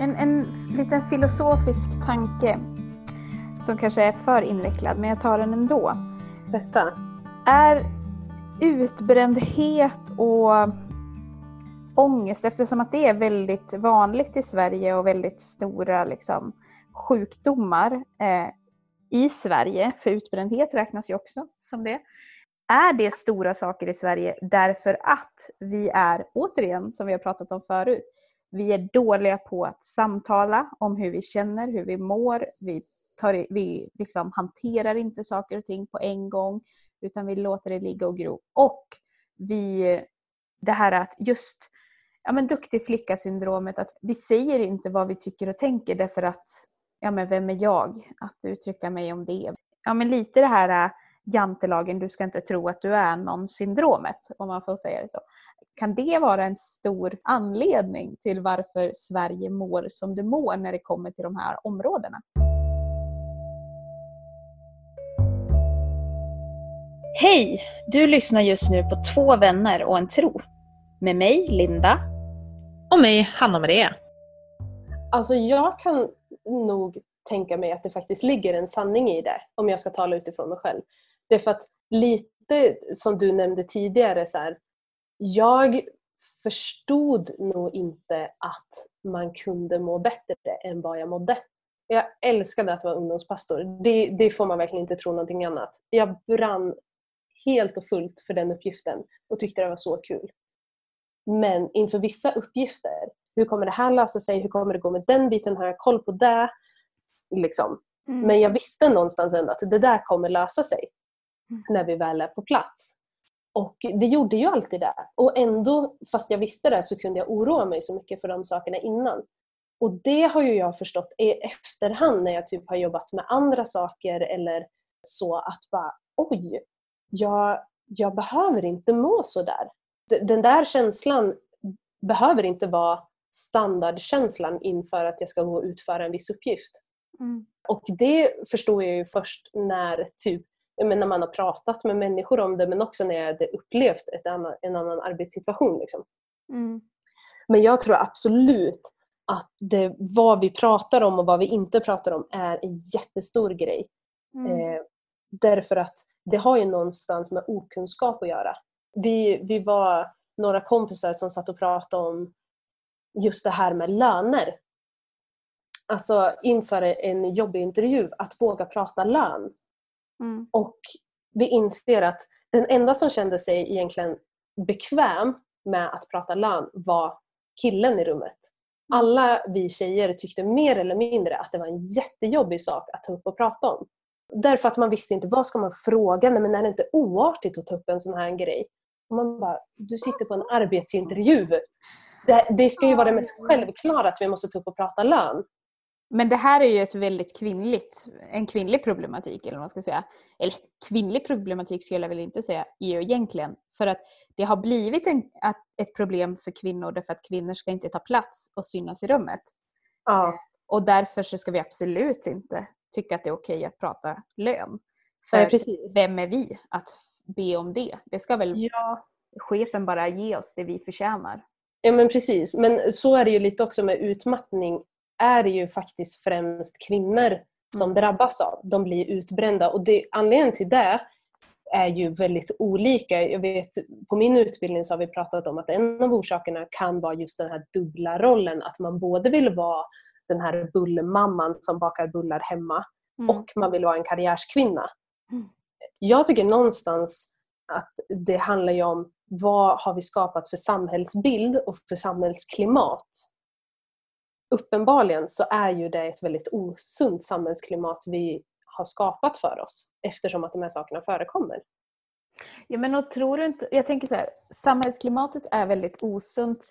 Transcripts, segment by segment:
En, en liten filosofisk tanke som kanske är för invecklad, men jag tar den ändå. Bästa. Är utbrändhet och ångest, eftersom att det är väldigt vanligt i Sverige och väldigt stora liksom, sjukdomar eh, i Sverige, för utbrändhet räknas ju också som det. Är det stora saker i Sverige därför att vi är, återigen som vi har pratat om förut, vi är dåliga på att samtala om hur vi känner, hur vi mår. Vi, tar, vi liksom hanterar inte saker och ting på en gång utan vi låter det ligga och gro. Och vi, det här att just ja, men duktig flicka-syndromet, att vi säger inte vad vi tycker och tänker därför att ja, men vem är jag att uttrycka mig om det? Ja, men lite det här äh, jantelagen, du ska inte tro att du är någon syndromet, om man får säga det så. Kan det vara en stor anledning till varför Sverige mår som det mår när det kommer till de här områdena? Hej! Du lyssnar just nu på Två vänner och en tro. Med mig, Linda. Och mig, Hanna-Maria. Alltså jag kan nog tänka mig att det faktiskt ligger en sanning i det, om jag ska tala utifrån mig själv. Det är för att lite som du nämnde tidigare, så här, jag förstod nog inte att man kunde må bättre än vad jag mådde. Jag älskade att vara ungdomspastor. Det, det får man verkligen inte tro någonting annat. Jag brann helt och fullt för den uppgiften och tyckte det var så kul. Men inför vissa uppgifter, hur kommer det här lösa sig? Hur kommer det gå med den biten? Har jag koll på det? Liksom. Mm. Men jag visste någonstans ändå att det där kommer lösa sig mm. när vi väl är på plats. Och det gjorde ju alltid det. Och ändå, fast jag visste det, så kunde jag oroa mig så mycket för de sakerna innan. Och det har ju jag förstått i efterhand när jag typ har jobbat med andra saker eller så att bara oj, jag, jag behöver inte må så där. Den där känslan behöver inte vara standardkänslan inför att jag ska gå och utföra en viss uppgift. Mm. Och det förstår jag ju först när typ när man har pratat med människor om det men också när jag hade upplevt ett annan, en annan arbetssituation. Liksom. Mm. Men jag tror absolut att det, vad vi pratar om och vad vi inte pratar om är en jättestor grej. Mm. Eh, därför att det har ju någonstans med okunskap att göra. Vi, vi var några kompisar som satt och pratade om just det här med löner. Alltså inför en jobbintervju, att våga prata lön. Mm. Och vi inser att den enda som kände sig egentligen bekväm med att prata lön var killen i rummet. Mm. Alla vi tjejer tyckte mer eller mindre att det var en jättejobbig sak att ta upp och prata om. Därför att man visste inte vad ska man fråga, Nej, men är det inte oartigt att ta upp en sån här grej? Och man bara, du sitter på en arbetsintervju. Det, det ska ju vara det mest självklara att vi måste ta upp och prata lön. Men det här är ju ett väldigt kvinnligt, en kvinnlig problematik eller vad man ska säga. Eller kvinnlig problematik skulle jag väl inte säga egentligen. För att det har blivit en, ett problem för kvinnor därför att kvinnor ska inte ta plats och synas i rummet. Ja. Och därför så ska vi absolut inte tycka att det är okej att prata lön. För ja, vem är vi att be om det? Det ska väl ja. chefen bara ge oss det vi förtjänar. Ja men precis, men så är det ju lite också med utmattning är det ju faktiskt främst kvinnor som mm. drabbas av. De blir utbrända och det, anledningen till det är ju väldigt olika. Jag vet, på min utbildning så har vi pratat om att en av orsakerna kan vara just den här dubbla rollen. Att man både vill vara den här bullmamman som bakar bullar hemma mm. och man vill vara en karriärskvinna. Mm. Jag tycker någonstans att det handlar om vad har vi skapat för samhällsbild och för samhällsklimat uppenbarligen så är ju det ett väldigt osunt samhällsklimat vi har skapat för oss eftersom att de här sakerna förekommer. Ja, men och tror du inte, jag tänker så här, samhällsklimatet är väldigt osunt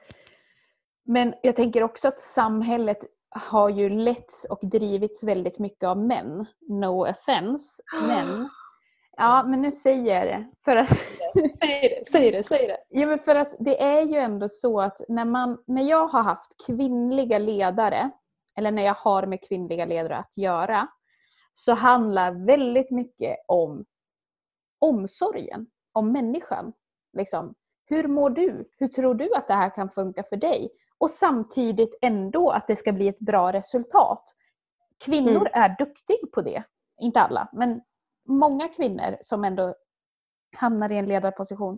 men jag tänker också att samhället har ju letts och drivits väldigt mycket av män. No offense. Men Ja, men nu säger jag det. För att säg det, säg det, säg det. Ja, men för att det är ju ändå så att när, man, när jag har haft kvinnliga ledare, eller när jag har med kvinnliga ledare att göra, så handlar väldigt mycket om omsorgen om människan. Liksom, hur mår du? Hur tror du att det här kan funka för dig? och samtidigt ändå att det ska bli ett bra resultat. Kvinnor Mm. är duktiga på det. Inte alla, men många kvinnor som ändå hamnar i en ledarposition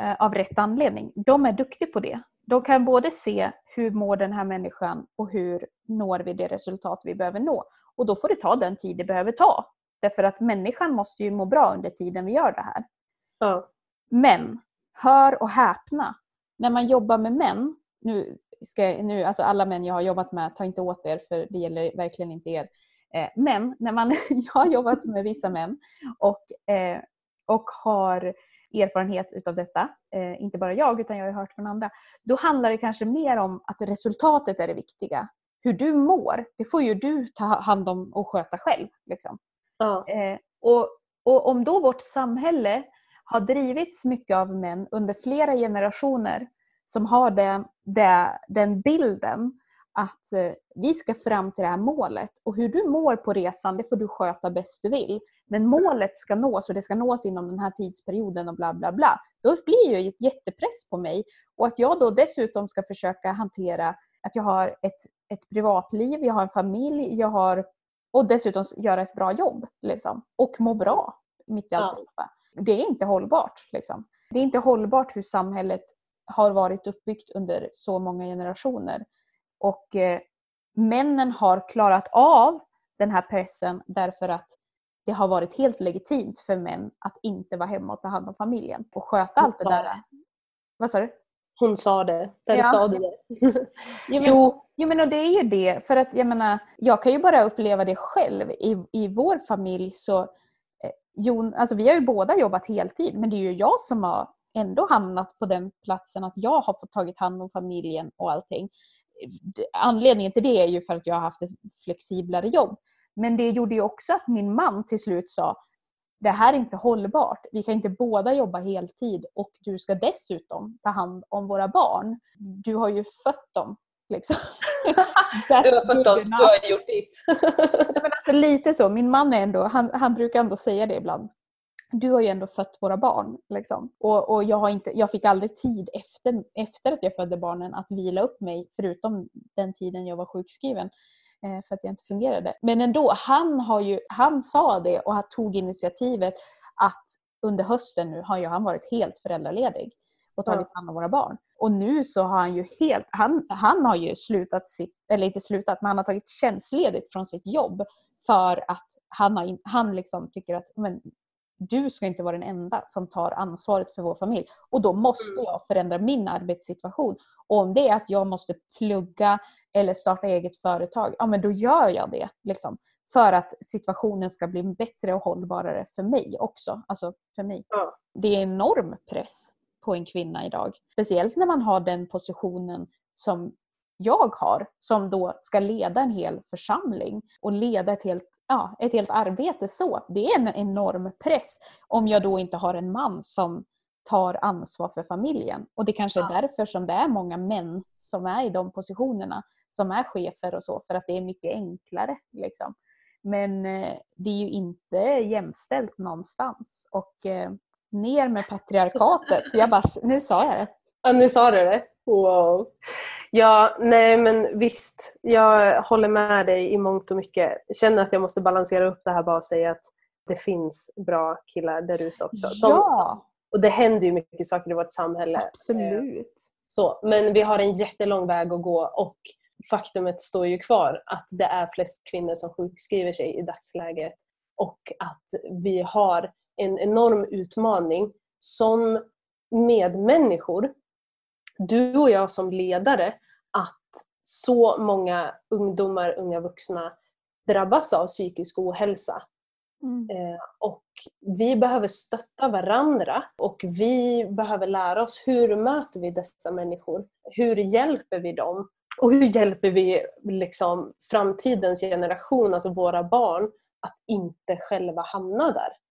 eh, av rätt anledning, de är duktiga på det. De kan både se hur mår den här människan och hur når vi det resultat vi behöver nå. Och då får det ta den tid det behöver ta. Därför att människan måste ju må bra under tiden vi gör det här. Ja. Men, hör och häpna, när man jobbar med män, nu ska jag, nu, alltså alla män jag har jobbat med, ta inte åt er för det gäller verkligen inte er. Eh, men när man, jag har jobbat med vissa män och, eh, och har erfarenhet utav detta, eh, inte bara jag utan jag har hört från andra, då handlar det kanske mer om att resultatet är det viktiga. Hur du mår, det får ju du ta hand om och sköta själv. Liksom. Ja. Och, och om då vårt samhälle har drivits mycket av män under flera generationer som har det, det, den bilden att eh, vi ska fram till det här målet och hur du mår på resan det får du sköta bäst du vill. Men målet ska nås och det ska nås inom den här tidsperioden och bla bla bla. Då blir ju ett jättepress på mig och att jag då dessutom ska försöka hantera att jag har ett, ett privatliv, jag har en familj, jag har och dessutom göra ett bra jobb. Liksom. Och må bra mitt i Ja. alltihopa. Det är inte hållbart. Liksom. Det är inte hållbart hur samhället har varit uppbyggt under så många generationer. Och eh, männen har klarat av den här pressen därför att det har varit helt legitimt för män att inte vara hemma och ta hand om familjen och sköta allt det där. det. Vad sa du? Hon sa det. Där Ja. sa du det. Jo, men, Jo. jo men och det är ju det. För att jag menar, jag kan ju bara uppleva det själv. I, i vår familj så, eh, Jon, alltså vi har ju båda jobbat heltid men det är ju jag som har ändå hamnat på den platsen att jag har fått tagit hand om familjen och allting. Anledningen till det är ju för att jag har haft ett flexiblare jobb. Men det gjorde ju också att min man till slut sa det här är inte hållbart. Vi kan inte båda jobba heltid och du ska dessutom ta hand om våra barn. Du har ju fött dem. Liksom. Du har good dem, du har gjort ditt. Men alltså lite så. Min man är ändå, han, han brukar ändå säga det ibland. Du har ju ändå fött våra barn. Liksom. Och, och jag, har inte, jag fick aldrig tid efter, efter att jag födde barnen att vila upp mig förutom den tiden jag var sjukskriven eh, för att jag inte fungerade. Men ändå, han, har ju, han sa det och han tog initiativet att under hösten nu har ju han varit helt föräldraledig och tagit hand om våra barn. Och nu så har han ju helt, han, han har ju slutat sitt, eller inte slutat, men han har tagit tjänstledigt från sitt jobb för att han, har, han liksom tycker att men, du ska inte vara den enda som tar ansvaret för vår familj. Och då måste Mm. jag förändra min arbetssituation. Och om det är att jag måste plugga eller starta eget företag, ja men då gör jag det. Liksom, för att situationen ska bli bättre och hållbarare för mig också. Alltså för mig. Ja. Det är enorm press på en kvinna idag. Speciellt när man har den positionen som jag har, som då ska leda en hel församling och leda ett helt, ja, ett helt arbete så. Det är en enorm press om jag då inte har en man som tar ansvar för familjen. Och det kanske är Ja. därför som det är många män som är i de positionerna, som är chefer och så, för att det är mycket enklare. Liksom. Men eh, det är ju inte jämställt någonstans. Och eh, ner med patriarkatet. Jag bara, nu sa jag det. Ja, nu sa du det. Wow. Ja, nej men visst. Jag håller med dig i mångt och mycket. Jag känner att jag måste balansera upp det här bara och säga att det finns bra killar där ute också. Som, ja, Och det händer ju mycket saker i vårt samhälle. Eh, absolut. Så, men vi har en jättelång väg att gå och faktumet står ju kvar att det är flest kvinnor som sjukskriver sig i dagsläget och att vi har en enorm utmaning som medmänniskor, du och jag som ledare, att så många ungdomar, unga vuxna drabbas av psykisk ohälsa. Mm. Eh, och vi behöver stötta varandra och vi behöver lära oss hur möter vi dessa människor? Hur hjälper vi dem? Och hur hjälper vi liksom framtidens generation, alltså våra barn, att inte själva hamna där?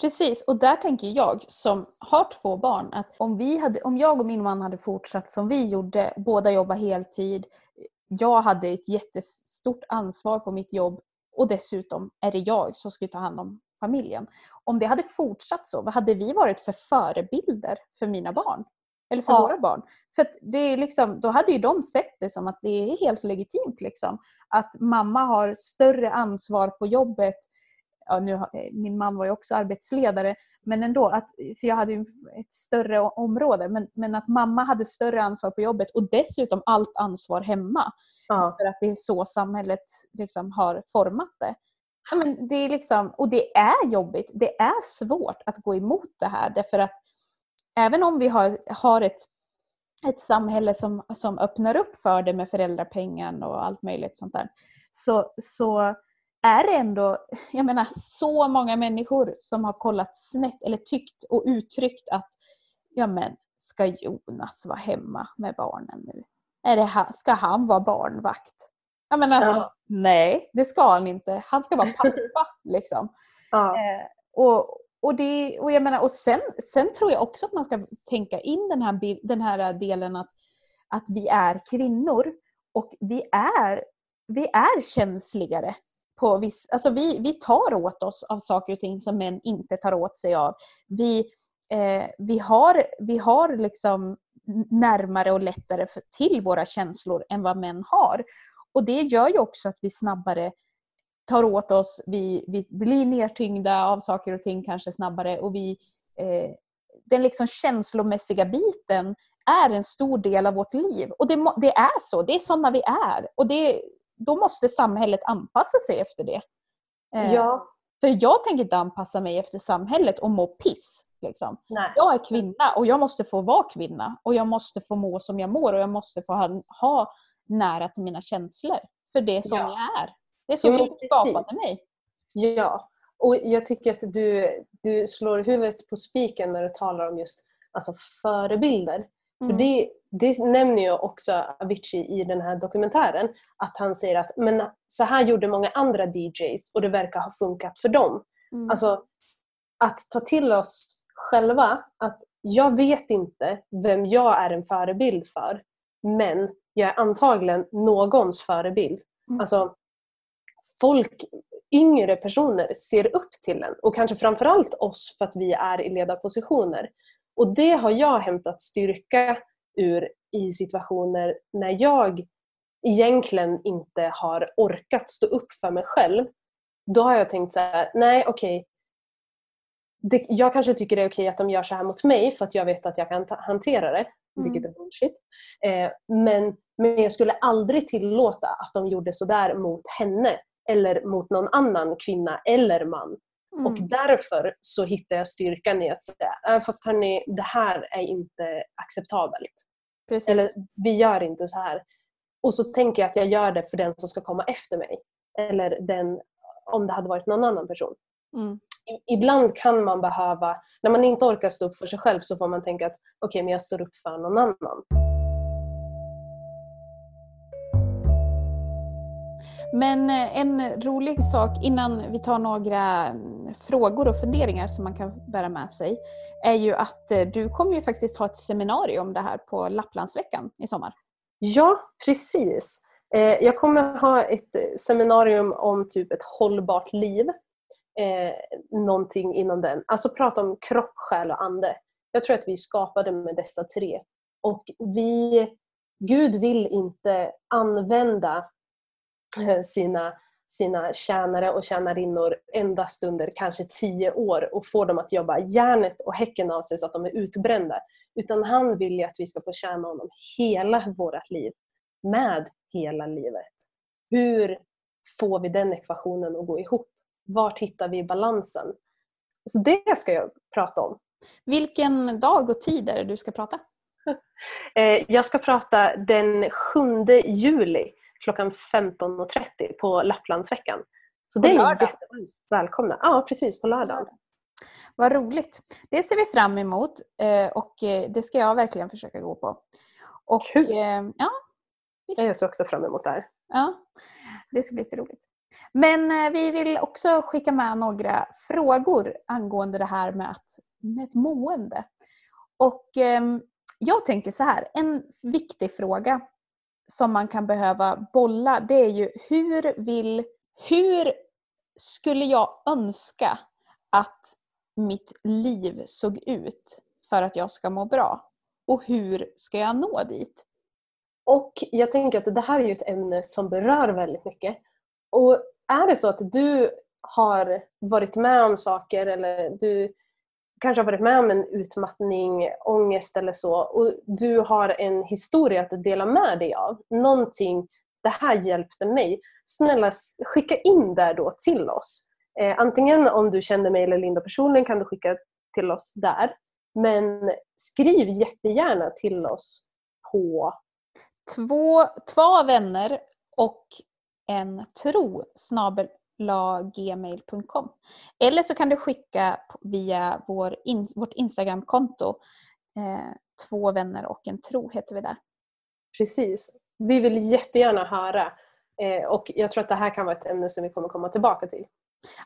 Precis, och där tänker jag som har två barn att om, vi hade, om jag och min man hade fortsatt som vi gjorde, båda jobba heltid, jag hade ett jättestort ansvar på mitt jobb och dessutom är det jag som skulle ta hand om familjen. Om det hade fortsatt så, vad hade vi varit för förebilder för mina barn? Eller för Ja. våra barn. För det är liksom, då hade ju de sett det som att det är helt legitimt. Liksom. Att mamma har större ansvar på jobbet. Ja, nu, eh, min man var ju också arbetsledare. Men ändå, att, för jag hade ju ett större område. Men, men att mamma hade större ansvar på jobbet och dessutom allt ansvar hemma. Ja. För att det är så samhället liksom har format det. Ja, men det är liksom, och det är jobbigt. Det är svårt att gå emot det här. Därför att även om vi har, har ett, ett samhälle som, som öppnar upp för det med föräldrapengen och allt möjligt sånt där. Så, så är det ändå, jag menar så många människor som har kollat snett eller tyckt och uttryckt att ja men ska Jonas vara hemma med barnen nu? Är det, ska han vara barnvakt? Ja men alltså, Ja. nej det ska han inte. Han ska vara pappa liksom. Ja. Eh, och, och, det, och, jag menar, och sen, sen tror jag också att man ska tänka in den här, den här delen att, att vi är kvinnor och vi är, vi är känsligare. På viss, alltså vi, vi tar åt oss av saker och ting som män inte tar åt sig av. Vi, eh, vi har, vi har liksom närmare och lättare för, till våra känslor än vad män har. Och det gör ju också att vi snabbare tar åt oss, vi, vi blir nertyngda av saker och ting kanske snabbare och vi, eh, den liksom känslomässiga biten är en stor del av vårt liv. Och det, det är så, det är sådana vi är. Och det, då måste samhället anpassa sig efter det. Eh, ja. För jag tänker inte anpassa mig efter samhället och må piss. Liksom. Jag är kvinna och jag måste få vara kvinna. Och jag måste få må som jag mår och jag måste få ha, ha nära till mina känslor. För det som Ja. jag är. Det är så precis. skapade mig. Ja, och jag tycker att du, du slår huvudet på spiken när du talar om just alltså, förebilder. För Mm. det, det nämner ju också Avicii i den här dokumentären. Att han säger att men så här gjorde många andra DJs och det verkar ha funkat för dem. Mm. Alltså att ta till oss själva att jag vet inte vem jag är en förebild för men jag är antagligen någons förebild. Mm. Alltså folk, yngre personer ser upp till en och kanske framförallt oss för att vi är i ledarpositioner. Och det har jag hämtat styrka ur i situationer när jag egentligen inte har orkat stå upp för mig själv. Då har jag tänkt så här, nej okej, det, jag kanske tycker det är okej att de gör så här mot mig för att jag vet att jag kan hantera det, Mm. vilket är bullshit. Eh, men, men jag skulle aldrig tillåta att de gjorde så där mot henne eller mot någon annan kvinna eller man. Mm. Och därför så hittar jag styrkan i att säga, "Äh, fast hörni, det här är inte acceptabelt. Precis. Eller vi gör inte så här. Och så tänker jag att jag gör det för den som ska komma efter mig. Eller den, om det hade varit någon annan person. Mm. Ibland kan man behöva, när man inte orkar stå upp för sig själv så får man tänka att okej, men jag står upp för någon annan. Men eh, en rolig sak innan vi tar några mm, frågor och funderingar som man kan bära med sig är ju att eh, du kommer ju faktiskt ha ett seminarium om det här på Lapplandsveckan i sommar. Ja, precis. Eh, jag kommer ha ett seminarium om typ ett hållbart liv. Någonting inom den. Alltså prata om kropp, själ och ande. Jag tror att vi skapade med dessa tre. Och vi, Gud vill inte använda sina, sina tjänare och tjänarinnor endast under kanske tio år och få dem att jobba järnet och häcken av sig så att de är utbrända. Utan han vill ju att vi ska få tjäna honom hela vårt liv. Med hela livet. Hur får vi den ekvationen att gå ihop? Vart hittar vi balansen? Så det ska jag prata om. Vilken dag och tid är det du ska prata? Eh, Jag ska prata den 7 juli klockan 15.30 på Lapplandsveckan. Så På det är jättevarmt välkomna. Ja, precis. På lördagen. Vad roligt! Det ser vi fram emot eh, och eh, det ska jag verkligen försöka gå på. Och, Kul. eh, ja, visst. Jag ser också fram emot det här. Ja, det ska bli jätteroligt. Men vi vill också skicka med några frågor angående det här med, att, med ett mående. Och ehm, jag tänker så här, en viktig fråga som man kan behöva bolla det är ju hur vill, hur skulle jag önska att mitt liv såg ut för att jag ska må bra? och hur ska jag nå dit? Och jag tänker att det här är ju ett ämne som berör väldigt mycket. Och är det så att du har varit med om saker eller du kanske har varit med om en utmattning, ångest eller så och du har en historia att dela med dig av, någonting, det här hjälpte mig. Snälla skicka in det då till oss. Eh, antingen om du känner mig eller Linda personligen kan du skicka till oss där. Men skriv jättegärna till oss på Två, två vänner och en tro gmail.com Eller så kan du skicka via vår in, vårt Instagramkonto eh, Två vänner och en tro heter vi där. Precis. Vi vill jättegärna höra eh, och jag tror att det här kan vara ett ämne som vi kommer komma tillbaka till.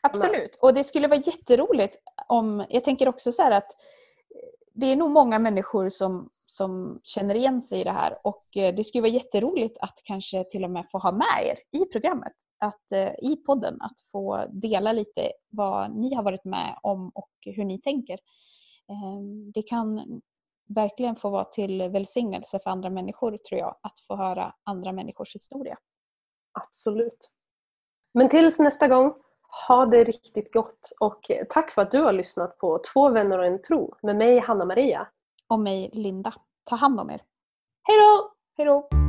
Absolut. Och det skulle vara jätteroligt om, jag tänker också så att det är nog många människor som, som känner igen sig i det här och eh, det skulle vara jätteroligt att kanske till och med få ha med er i programmet, att, eh, i podden, att få dela lite vad ni har varit med om och hur ni tänker. Ehm, det kan verkligen få vara till välsignelse för andra människor tror jag, att få höra andra människors historia. Absolut. Men tills nästa gång, ha det riktigt gott och eh, tack för att du har lyssnat på Två vänner och en tro med mig Hanna Maria. Och mig Linda. Ta hand om er. Hej då! Hej då!